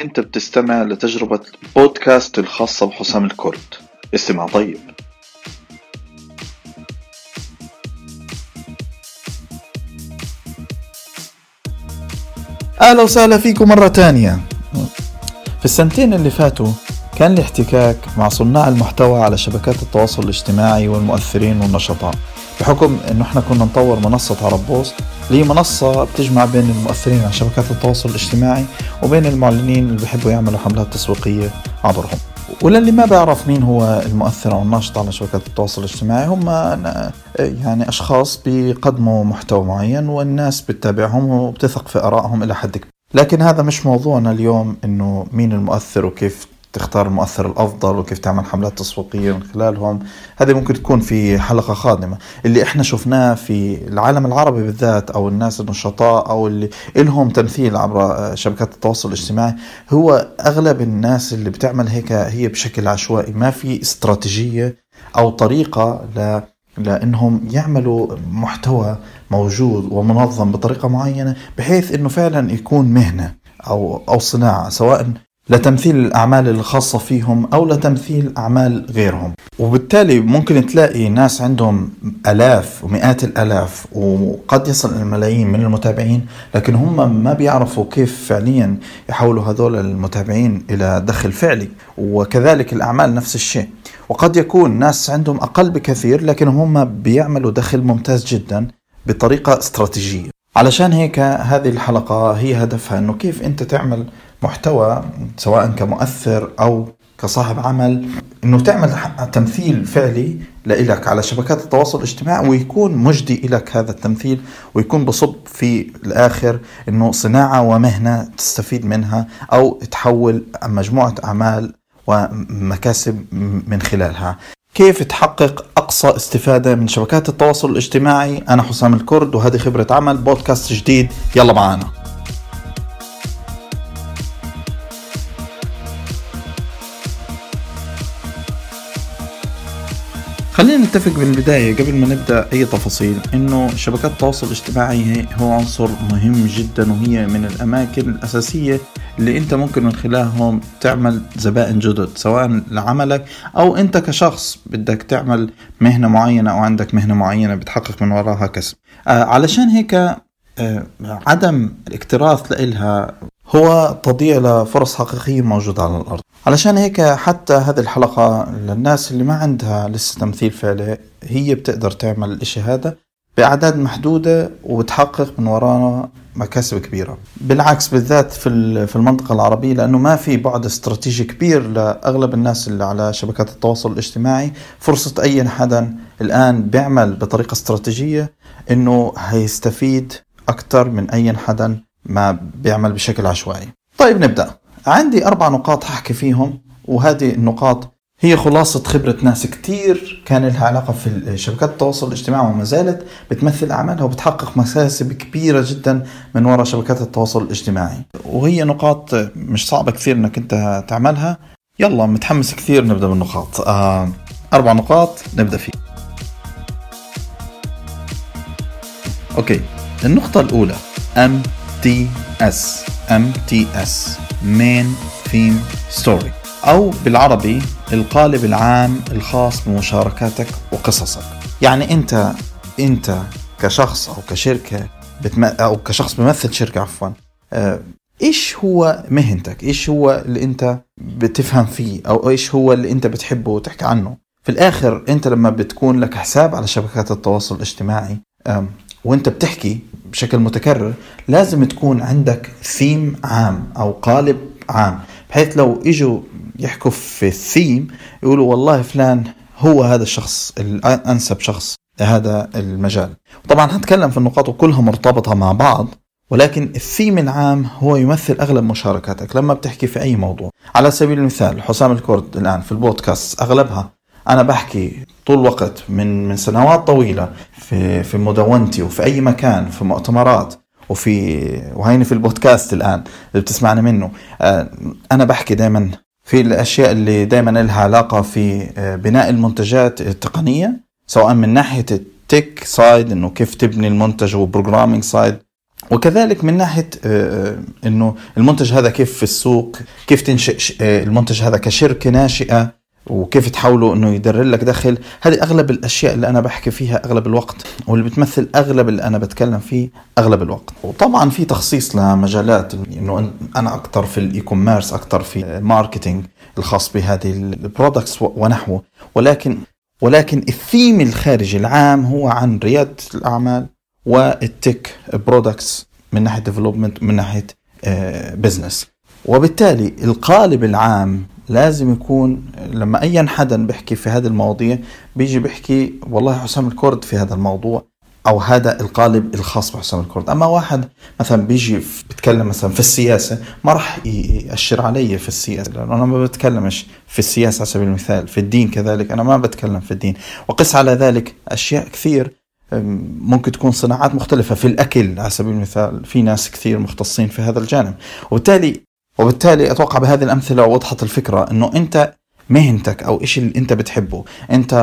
أنت بتستمع لتجربة بودكاست الخاصة بحسام الكرد. استمع طيب. أهلا وسهلا فيكم مرة تانية. في السنتين اللي فاتوا كان الاحتكاك مع صناع المحتوى على شبكات التواصل الاجتماعي والمؤثرين والنشطاء بحكم إنه إحنا كنا نطور منصة عرب بوست اللي هي منصة بتجمع بين المؤثرين على شبكات التواصل الاجتماعي وبين المعلنين اللي بيحبوا يعملوا حملات تسويقية عبرهم. وللي ما بيعرف مين هو المؤثر أو الناشط على شبكات التواصل الاجتماعي هم يعني أشخاص بيقدموا محتوى معين والناس بتتابعهم وبتثق في آرائهم إلى حد كبير. لكن هذا مش موضوعنا اليوم إنه مين المؤثر وكيف تختار المؤثر الأفضل وكيف تعمل حملات تسويقية من خلالهم. هذه ممكن تكون في حلقة قادمه اللي إحنا شفناه في العالم العربي بالذات أو الناس النشطاء أو اللي لهم تمثيل عبر شبكات التواصل الاجتماعي هو أغلب الناس اللي بتعمل هيك هي بشكل عشوائي. ما في استراتيجية أو طريقة ل لإنهم يعملوا محتوى موجود ومنظم بطريقة معينة بحيث إنه فعلا يكون مهنة أو أو صناعة سواء لتمثيل الأعمال الخاصة فيهم أو لتمثيل أعمال غيرهم. وبالتالي ممكن تلاقي ناس عندهم ألاف ومئات الألاف وقد يصل الملايين من المتابعين لكن هم ما بيعرفوا كيف فعليا يحولوا هذول المتابعين إلى دخل فعلي. وكذلك الأعمال نفس الشيء. وقد يكون ناس عندهم أقل بكثير لكن هم بيعملوا دخل ممتاز جدا بطريقة استراتيجية. علشان هيك هذه الحلقة هي هدفها أنه كيف أنت تعمل محتوى سواء كمؤثر أو كصاحب عمل إنه تعمل تمثيل فعلي لإلك على شبكات التواصل الاجتماعي ويكون مجدي إلك هذا التمثيل ويكون بصب في الآخر أنه صناعة ومهنة تستفيد منها أو تحول مجموعة أعمال ومكاسب من خلالها. كيف تحقق أقصى استفادة من شبكات التواصل الاجتماعي؟ أنا حسام الكرد وهذه خبرة عمل بودكاست جديد. يلا معانا. خلينا نتفق بالبداية قبل ما نبدأ أي تفاصيل إنه شبكات التواصل الاجتماعي هو عنصر مهم جدا وهي من الأماكن الأساسية اللي أنت ممكن من خلالهم تعمل زبائن جدد سواء لعملك أو أنت كشخص بدك تعمل مهنة معينة أو عندك مهنة معينة بتحقق من وراها كسب. آه علشان هيك آه عدم الاكتراث لإلها هو تضييع لفرص حقيقية موجودة على الأرض. علشان هيك حتى هذه الحلقة للناس اللي ما عندها لسه تمثيل فعلي هي بتقدر تعمل الإشي هذا بأعداد محدودة وبتحقق من ورانا مكاسب كبيرة. بالعكس بالذات في في المنطقة العربية لأنه ما في بعد استراتيجي كبير لأغلب الناس اللي على شبكات التواصل الاجتماعي. فرصة أي حدا الآن بيعمل بطريقة استراتيجية إنه هيستفيد أكثر من أي حدا ما بيعمل بشكل عشوائي. طيب نبدأ. عندي أربع نقاط ححكي فيهم وهذه النقاط هي خلاصة خبرة ناس كتير كان لها علاقة في شبكات التواصل الاجتماعي وما زالت بتمثل أعمالها وبتحقق مكاسب كبيرة جدا من وراء شبكات التواصل الاجتماعي. وهي نقاط مش صعبة كثير إنك أنت تعملها. يلا متحمس كثير نبدأ بالنقاط. آه أربع نقاط نبدأ فيه. أوكي النقطة الأولى MTS MTS Main Theme Story. أو بالعربي القالب العام الخاص بمشاركاتك وقصصك. يعني أنت أنت كشخص أو كشركة بتم... أو كشخص بيمثل شركة عفوا آه، إيش هو مهنتك؟ إيش هو اللي أنت بتفهم فيه؟ أو إيش هو اللي أنت بتحبه وتحكي عنه؟ في الآخر أنت لما بتكون لك حساب على شبكات التواصل الاجتماعي وانت بتحكي بشكل متكرر لازم تكون عندك ثيم عام أو قالب عام. بحيث لو إجوا يحكوا في الثيم يقولوا والله فلان هو هذا الشخص الانسب شخص لهذا المجال. طبعا هنتكلم في النقاط وكلها مرتبطة مع بعض ولكن الثيم العام هو يمثل أغلب مشاركاتك لما بتحكي في أي موضوع. على سبيل المثال حسام الكرد الآن في البودكاست أغلبها أنا بحكي طول الوقت من من سنوات طويلة في في مدونتي وفي أي مكان في مؤتمرات وفي وهيني في البودكاست الآن اللي بتسمعني منه. آه، أنا بحكي دائما في الأشياء اللي دائما لها علاقة في آه، بناء المنتجات التقنية سواء من ناحية ال tech side إنه كيف تبني المنتج و programming side وكذلك من ناحية آه، إنه المنتج هذا كيف في السوق كيف تنشئ المنتج هذا كشركة ناشئة. وكيف تحاوله إنه يدر لك دخل. هذه أغلب الأشياء اللي أنا بحكي فيها أغلب الوقت واللي بتمثل أغلب اللي أنا بتكلم فيه أغلب الوقت. وطبعا في تخصيص لمجالات إنه أنا أكثر في ال e-commerce أكثر في ال marketing الخاص بهذه ال products ونحوه. ولكن ولكن الثيم الخارجي العام هو عن ريادة الأعمال وال tech products من ناحية development من ناحية business وبالتالي القالب العام لازم يكون لما اي حدا بيحكي في هذه المواضيع بيجي بيحكي والله حسام الكرد في هذا الموضوع أو هذا القالب الخاص بحسام الكرد. أما واحد مثلا بيجي بيتكلم مثلا في السياسة ما راح يأشر علي في السياسة لأنه أنا ما بتكلمش في السياسة على سبيل المثال في الدين كذلك أنا ما بتكلم في الدين. وقس على ذلك أشياء كثير ممكن تكون صناعات مختلفة في الأكل على سبيل المثال في ناس كثير مختصين في هذا الجانب. وبالتالي وبالتالي أتوقع بهذه الأمثلة وضحت الفكرة أنه أنت مهنتك أو إيش اللي أنت بتحبه. أنت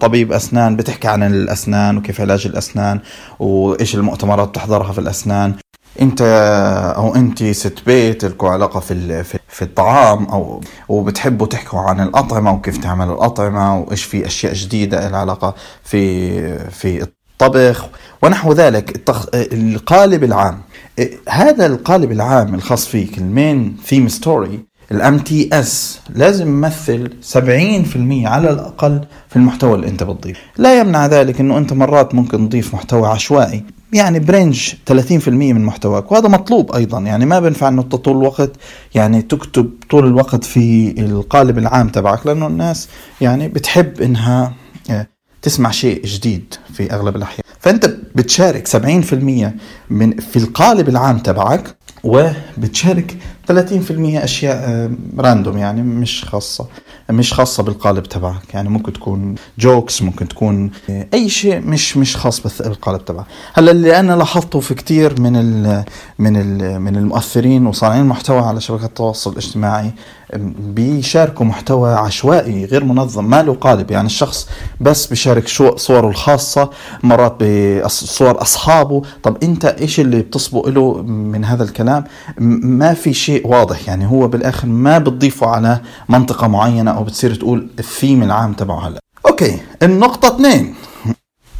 طبيب أسنان بتحكي عن الأسنان وكيف علاج الأسنان وإيش المؤتمرات بتحضرها في الأسنان. أنت أو أنت ست بيت لكم علاقة في- في الطعام أو وبتحبوا تحكوا عن الأطعمة وكيف تعمل الأطعمة وإيش في أشياء جديدة لها علاقة في في الطبخ ونحو ذلك التخ... القالب العام. هذا القالب العام الخاص فيك ال main theme story ال MTS لازم يمثل 70% على الأقل في المحتوى اللي أنت بتضيفه. لا يمنع ذلك إنه أنت مرات ممكن تضيف محتوى عشوائي يعني برينج 30% من محتواك وهذا مطلوب أيضا. يعني ما بينفع إنه طول الوقت يعني تكتب طول الوقت في القالب العام تبعك لأنه الناس يعني بتحب إنها تسمع شيء جديد في أغلب الأحيان. فأنت بتشارك 70% من في القالب العام تبعك وبتشارك 30% أشياء random يعني مش خاصة مش خاصة بالقالب تبعك. يعني ممكن تكون jokes ممكن تكون آه، أي شيء مش مش خاص بالقالب تبعك. هلا اللي أنا لاحظته في كثير من ال من ال من المؤثرين وصانعين المحتوى على شبكات التواصل الاجتماعي بيشاركوا محتوى عشوائي غير منظم ما له قالب. يعني الشخص بس بيشارك صوره الخاصة مرات بصور أصحابه. طب أنت إيش اللي بتصبو له من هذا الكلام؟ ما في شيء واضح يعني هو بالآخر ما بتضيفه على منطقة معينة أو بتصير تقول الثيم العام تبعه هلا. okay النقطة اثنين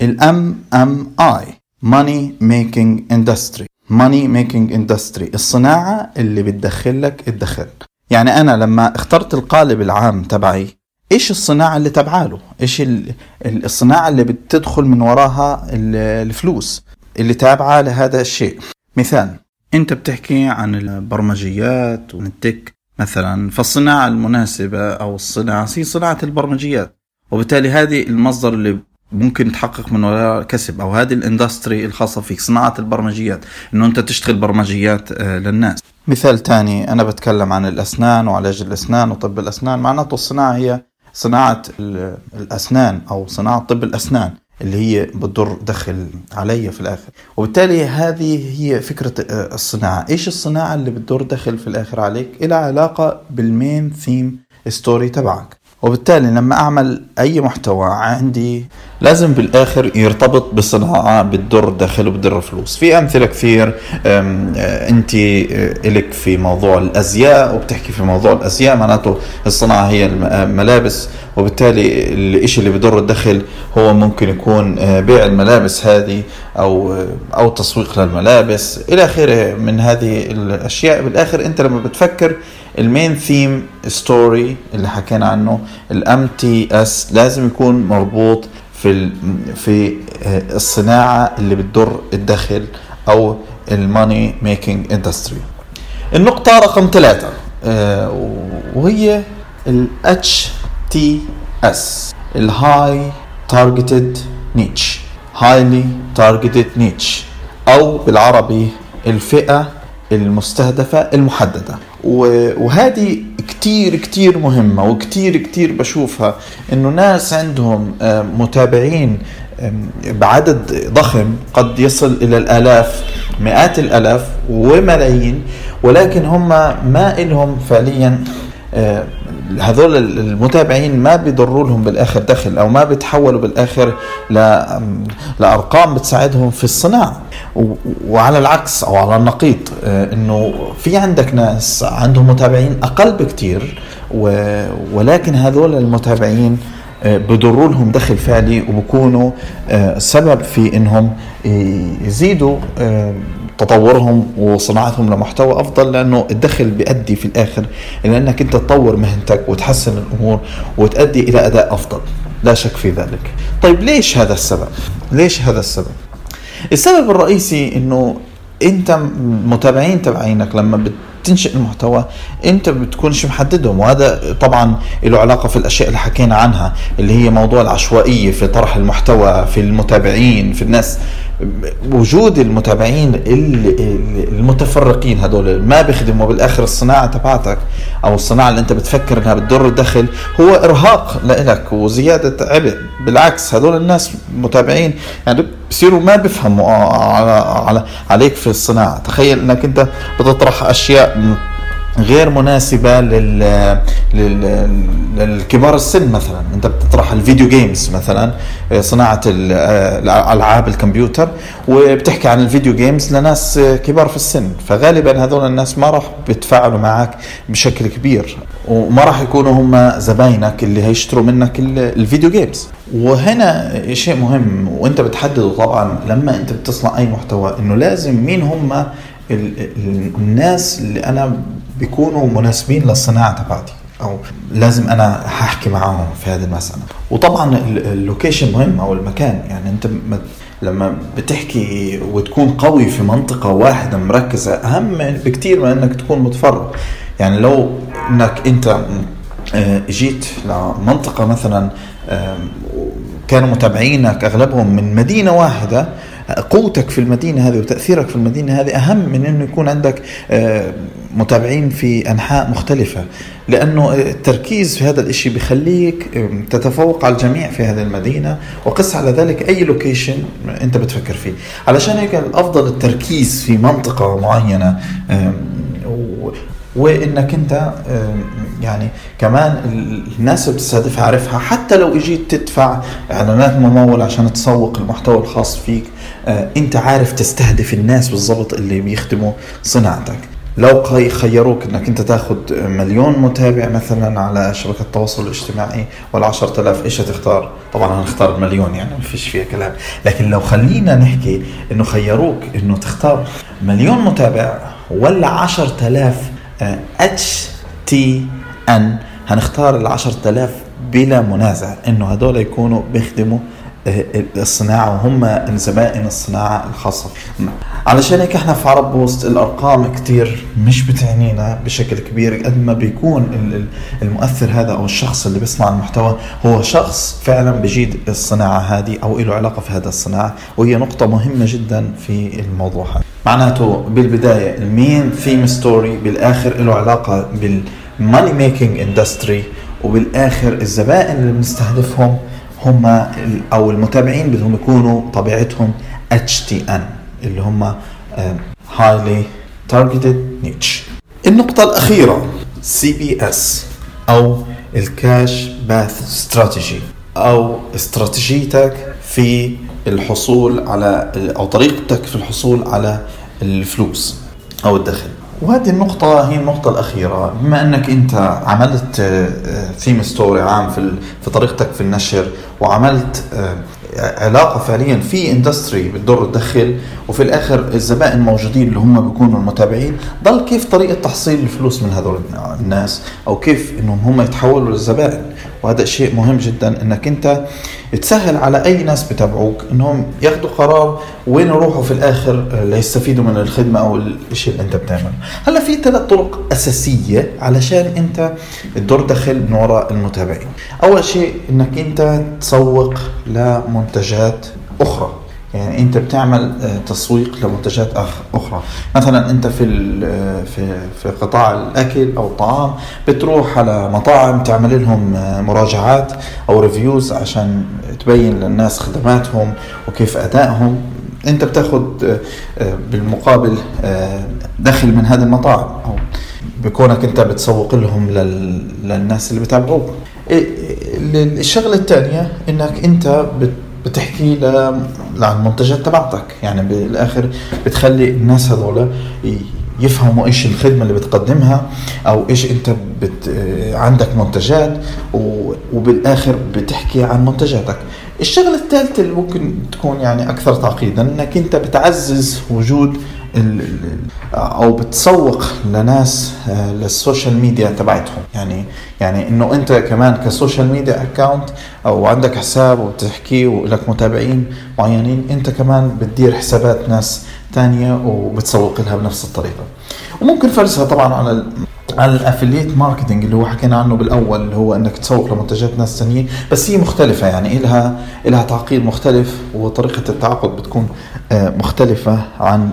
ال MMI money making industry money making industry الصناعة اللي بتدخل لك الدخل. يعني أنا لما اخترت القالب العام تبعي إيش الصناعة اللي تبعاله إيش ال- ال- الصناعة اللي بتدخل من وراها ال- الفلوس اللي تابعة لهذا الشيء؟ مثال انت بتحكي عن البرمجيات والتك مثلا فالصناعة المناسبة أو الصناعة هي صناعة البرمجيات. وبالتالي هذه المصدر اللي ممكن تحقق من وراء كسب أو هذه الإندستري الخاصة فيك صناعة البرمجيات إنه أنت تشتغل برمجيات آه، للناس. مثال تاني أنا بتكلم عن الأسنان وعلاج الأسنان وطب الأسنان. معناته الصناعة هي صناعة ال- الأسنان أو صناعة طب الأسنان. اللي هي بتدر دخل علي في الآخر. وبالتالي هذه هي فكرة آه، الصناعة. إيش الصناعة اللي بتدر دخل في الآخر عليك؟ إلها علاقة بال main theme story تبعك. وبالتالي لما أعمل أي محتوى عندي لازم بالآخر يرتبط بصناعة بتدر دخل وبتدر فلوس. في أمثلة كثير أم، آه، أنت آه، إلك في موضوع الأزياء وبتحكي في موضوع الأزياء معناته الصناعة هي الم- الملابس وبالتالي الشيء اللي بدر الدخل هو ممكن يكون بيع الملابس هذه آه، أو تسويق للملابس إلى آخره من هذه الأشياء. بالآخر أنت لما بتفكر ال main theme story اللي حكينا عنه ال MTS لازم يكون مربوط في في آه، الصناعة اللي بتدر الدخل أو ال money making industry النقطة رقم ثلاثة آه، وهي ال HTS ال high targeted niche highly targeted niche أو بالعربي الفئة المستهدفة المحددة. وهذه كتير كتير مهمة وكتير كتير بشوفها إنه ناس عندهم آه، متابعين بعدد ضخم قد يصل إلى الآلاف مئات الآلاف وملايين ولكن هم ما إلهم فعليا آه، هذول المتابعين ما بيضروا لهم بالآخر دخل أو ما بيتحولوا بالآخر لأرقام بتساعدهم في الصناعة. وعلى العكس أو على النقيض آه، إنه في عندك ناس عندهم متابعين أقل بكتير ولكن هذول المتابعين آه، بضروا لهم دخل فعلي وبكونوا آه، سبب في إنهم يزيدوا تطورهم وصناعتهم لمحتوى أفضل لأنه الدخل بيؤدي في الآخر إلى أنك أنت تطور مهنتك وتحسن الأمور وتؤدي إلى أداء أفضل. لا شك في ذلك. طيب ليش هذا السبب؟ ليش هذا السبب؟ السبب الرئيسي إنه أنت المتابعين تبعينك لما تنشئ المحتوى أنت بتكونش محددهم وهذا طبعا له علاقة في الأشياء اللي حكينا عنها اللي هي موضوع العشوائية في طرح المحتوى في المتابعين في الناس. وجود المتابعين المتفرقين هدول ما بيخدموا بالآخر الصناعة تبعتك أو الصناعة اللي أنت بتفكر إنها بتضر الدخل هو إرهاق لإلك وزيادة عبء. بالعكس هدول الناس متابعين يعني بصيروا ما بيفهموا على عليك في الصناعة. تخيل إنك أنت بتطرح أشياء غير مناسبة لل... لل... للكبار السن مثلا. أنت بتطرح ال video games مثلا صناعة الألعاب الكمبيوتر وبتحكي عن ال video games لناس كبار في السن. فغالبا هذول الناس ما راح بيتفاعلوا معك بشكل كبير وما راح يكونوا هم زباينك اللي هيشتروا منك ال video games وهنا شيء مهم وأنت بتحدده طبعا لما أنت بتصنع أي محتوى إنه لازم مين هم الناس اللي أنا بيكونوا مناسبين للصناعه تبعتي. أو لازم أنا هحكي معاهم في هذه المسألة. وطبعا اللوكيشن مهم أو المكان. يعني أنت لما بتحكي وتكون قوي في منطقة واحدة مركزة أهم بكتير من أنك تكون متفرغ. يعني لو أنك أنت آه، جيت لمنطقة مثلا كانوا متابعينك أغلبهم من مدينة واحدة قوتك في المدينة هذه وتأثيرك في المدينة هذه أهم من أنه يكون عندك آه، متابعين في أنحاء مختلفة. لأنه التركيز في هذا الإشي بخليك تتفوق على الجميع في هذه المدينة. وقس على ذلك أي لوكيشن أنت بتفكر فيه. علشان هيك الأفضل التركيز في منطقة معينة وإنك أنت يعني كمان الناس اللي بتستهدفها عارفها. حتى لو إجيت تدفع إعلانات ممول عشان تسوق المحتوى الخاص فيك آه، انت عارف تستهدف الناس بالضبط اللي بيخدموا صناعتك لو خيروك انك انت تاخذ مليون متابع مثلا على شبكة التواصل الاجتماعي ولا 10000 إيش هتختار؟ طبعا هنختار المليون يعني ما فيش فيها كلام، لكن لو خلينا نحكي إنه خيروك إنه تختار مليون متابع ولا 10000 HT N هنختار ال 10000 بلا منازع إنه هدول يكونوا بيخدموا الصناعة وهم زبائن الصناعة الخاصة فيهم. علشان هيك إحنا في عرب بوست الأرقام كتير مش بتعنينا بشكل كبير قد ما بيكون المؤثر هذا أو الشخص اللي بيصنع المحتوى هو شخص فعلا بجيد الصناعة هذه أو له علاقة في هذا الصناعة وهي نقطة مهمة جدا في الموضوع هذا. معناته بالبداية ال main theme story بالآخر له علاقة بال money making industry وبالآخر الزبائن اللي بنستهدفهم هم أو المتابعين بدهم يكونوا طبيعتهم HTN اللي هم highly targeted niche النقطة الأخيرة CPS أو ال cash path strategy أو استراتيجيتك في الحصول على أو طريقتك في الحصول على الفلوس أو الدخل. وهذه النقطة هي النقطة الأخيرة. بما أنك أنت عملت theme story عام في في طريقتك في النشر وعملت آه، علاقة فعليا في industry بتدر دخل وفي الآخر الزبائن موجودين اللي هم بيكونوا المتابعين ضل كيف طريقة تحصيل الفلوس من هذول الناس؟ أو كيف إنهم هم يتحولوا للزبائن؟ وهذا شيء مهم جدا إنك أنت تسهل على أي ناس بتابعوك إنهم ياخذوا قرار وين يروحوا في الآخر ليستفيدوا من الخدمة أو الشيء اللي أنت بتعمله. هلأ في ثلاث طرق أساسية علشان أنت تدور دخل من وراء المتابعين. أول شيء إنك أنت تسوق لمنتجات أخرى يعني انت بتعمل آه، تسويق لمنتجات أخرى. مثلا انت في آه، في في قطاع الأكل أو الطعام بتروح على مطاعم تعمل لهم آه، مراجعات أو ريفيوز عشان تبين للناس خدماتهم وكيف أدائهم. انت بتاخذ بالمقابل دخل من هذه المطاعم أو بكونك انت بتسوق لهم للناس اللي بتابعوك. الشغلة الثانية إنك انت بتحكي للمنتجات تبعتك. يعني بالآخر بتخلي الناس هذول يفهموا إيش الخدمة اللي بتقدمها أو إيش أنت بت عندك منتجات وبالآخر بتحكي عن منتجاتك. الشغلة الثالثة اللي ممكن تكون يعني أكثر تعقيدا إنك أنت بتعزز وجود أو بتسوق لناس آه، لل social media تبعتهم. يعني يعني إنه أنت كمان ك social media account أو عندك حساب وبتحكي ولك متابعين معينين أنت كمان بتدير حسابات ناس ثانية وبتسوق لها بنفس الطريقة. وممكن فرزها طبعا على ال affiliate marketing اللي هو حكينا عنه بالأول اللي هو إنك تسوق لمنتجات ناس ثانيين بس هي مختلفة يعني لها لها تعقيد مختلف وطريقة التعاقد بتكون آه، مختلفة عن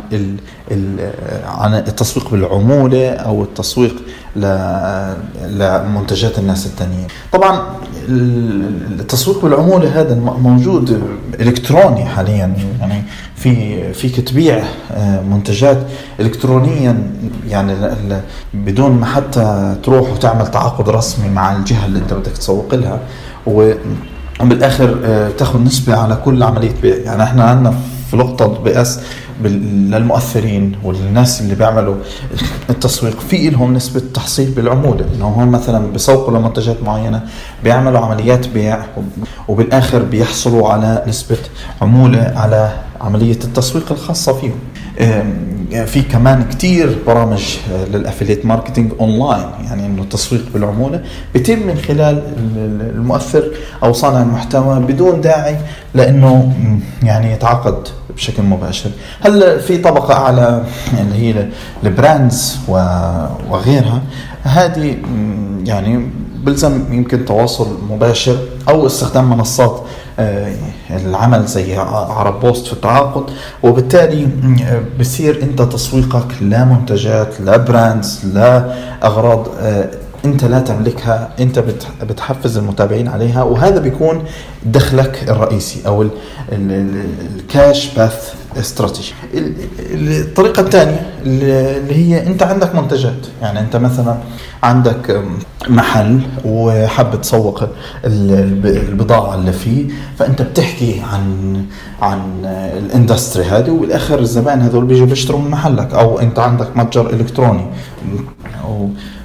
عن التسويق بالعمولة أو التسويق لمنتجات الناس الثانيين طبعا التسويق بالعمولة هذا موجود إلكتروني حاليا. يعني في فيك تبيع آه، منتجات الكترونيا. يعني بدون ما حتى تروح وتعمل تعاقد رسمي مع الجهة اللي أنت بدك تسوق لها. وبالآخر آه، تاخذ نسبة على كل عملية بيع. يعني إحنا عندنا في لقطه بأس للمؤثرين والناس اللي بيعملوا التسويق في لهم نسبة تحصيل بالعمولة إنه هم مثلا بيسوقوا لمنتجات معينة بيعملوا عمليات بيع وبالآخر بيحصلوا على نسبة عمولة على عملية التسويق الخاصة فيهم. في كمان كتير برامج آه، لل affiliate marketing online يعني إنه التسويق بالعمولة بيتم من خلال المؤثر أو صانع المحتوى بدون داعي لإنه يعني يتعاقد بشكل مباشر. هل في طبقة أعلى اللي هي ال brands وغيرها؟ هذه يعني بلزم يمكن تواصل مباشر أو استخدام منصات آه، العمل زي عرب بوست في التعاقد وبالتالي بصير أنت تسويقك لمنتجات ل brands لأغراض آه، انت لا تملكها انت بتحفز المتابعين عليها وهذا بيكون دخلك الرئيسي أو ال cash path strategy الطريقة الثانية اللي هي انت عندك منتجات. يعني انت مثلا عندك محل وحاب تسوق البضاعة اللي فيه فأنت بتحكي عن عن الاندستري هذه وبالاخر الزبائن هذول بيجوا بيشتروا من محلك أو انت عندك متجر إلكتروني.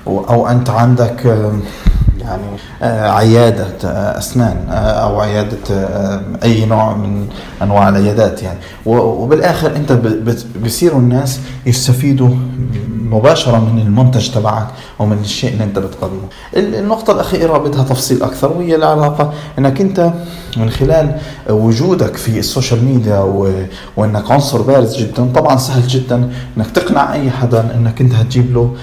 أو أنت عندك يعني آه، عيادة آه، أسنان آه، أو عيادة أي نوع من أنواع العيادات يعني. وبالآخر أنت بصيروا الناس يستفيدوا مباشرة من المنتج تبعك ومن الشيء اللي أنت بتقدمه. النقطة الأخيرة بدها تفصيل أكثر وهي العلاقة. أنك أنت من خلال وجودك في ال social media وإنك عنصر بارز جدا طبعا سهل جدا إنك تقنع أي حدا إنك أنت هتجيب له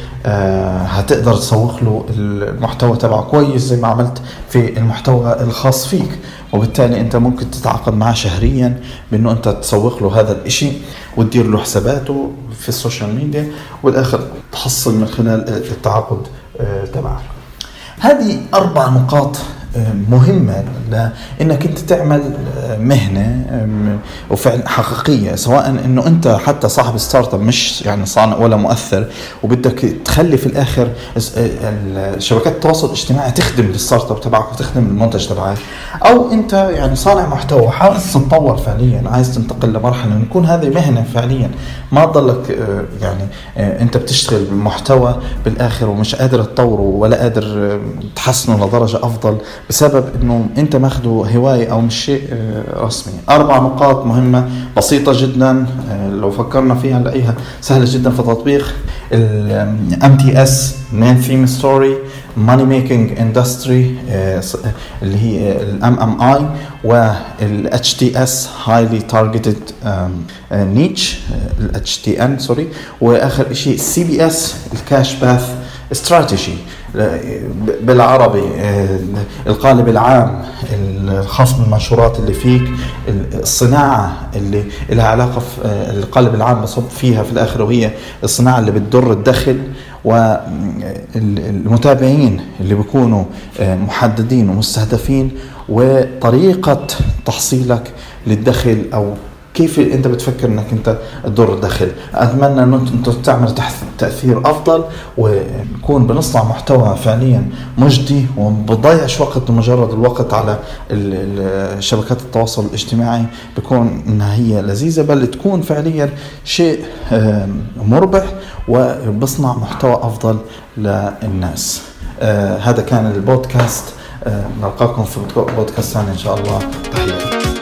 هتقدر تسوق له المحتوى تبعه كويس زي ما عملت في المحتوى الخاص فيك. وبالتالي أنت ممكن تتعاقد معه شهريا بأنه أنت تسوق له هذا الإشي وتدير له حساباته في ال social media والآخر تحصل من خلال التعاقد آه، تبعك. هذه أربع نقاط مهمة لانك أنت تعمل آه، مهنة وفعل حقيقية سواء إنه أنت حتى صاحب startup مش يعني صانع ولا مؤثر وبدك تخلي في الآخر آه، شبكات التواصل الاجتماعي تخدم ال startup تبعك وتخدم المنتج تبعك. أو أنت يعني صانع محتوى عايز تتطور فعليا عايز تنتقل لمرحلة يكون هذه مهنة فعليا. ما تضلك آه، يعني أنت بتشتغل بمحتوى بالآخر ومش قادر تطوره ولا قادر تحسنه لدرجة أفضل. بسبب إنه أنت ماخده هواية أو مش شيء آه، رسمي. أربع نقاط مهمة بسيطة جدا آه، لو فكرنا فيها نلاقيها سهلة جدا في تطبيق ال MTS main theme story money making industry اللي هي ال MMI وال HTS highly targeted niche ال HTN sorry وآخر شيء ال CPS ال cash path strategy بالعربي القالب العام الخاص بالمنشورات اللي فيك الصناعة اللي لها علاقة في القالب العام بصب فيها في الآخر وهي الصناعة اللي بتدر الدخل والمتابعين اللي بيكونوا محددين ومستهدفين وطريقة تحصيلك للدخل أو كيف انت بتفكر انك انت تدور دخل اتمنى انه انت تعمل تحت تأثير افضل ونكون بنصنع محتوى فعليا مجدي وما وقت مجرد الوقت على شبكات التواصل الاجتماعي بكون انها هي لذيذة بل تكون فعليا شيء مربح وبصنع محتوى افضل للناس. آه هذا كان البودكاست. آه نلقاكم في بودكاست ثاني إن شاء الله. تحياتي